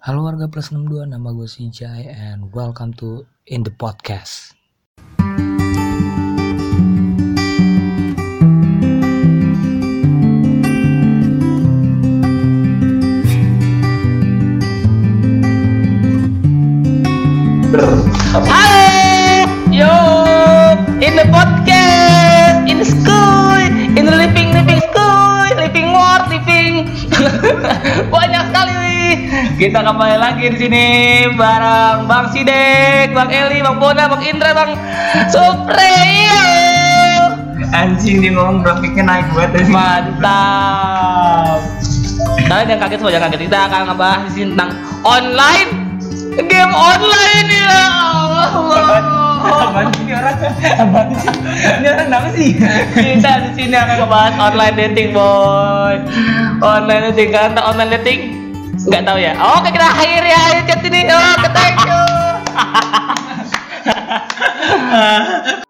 Halo warga plus 62, nama gue Sijai and welcome to In The Podcast. Halo, Kita kembali lagi di sini bareng Bang Sidek, Bang Eli, Bang Bona, Bang Indra, Bang Supreyo. Anjing dia ngomong grafiknya naik banget. Mantap. Kalian yang kaget semua jangan kaget. Kita akan ngebahas di sini tentang online game online ya Allah. Apaan sih ini orang? Apaan sih? Ini orang kenapa sih? Kita di sini akan ngebahas online dating boy. Online dating kan online dating? Nggak tahu ya. Oke kita akhiri ya ayo chat ini. Oke thank you.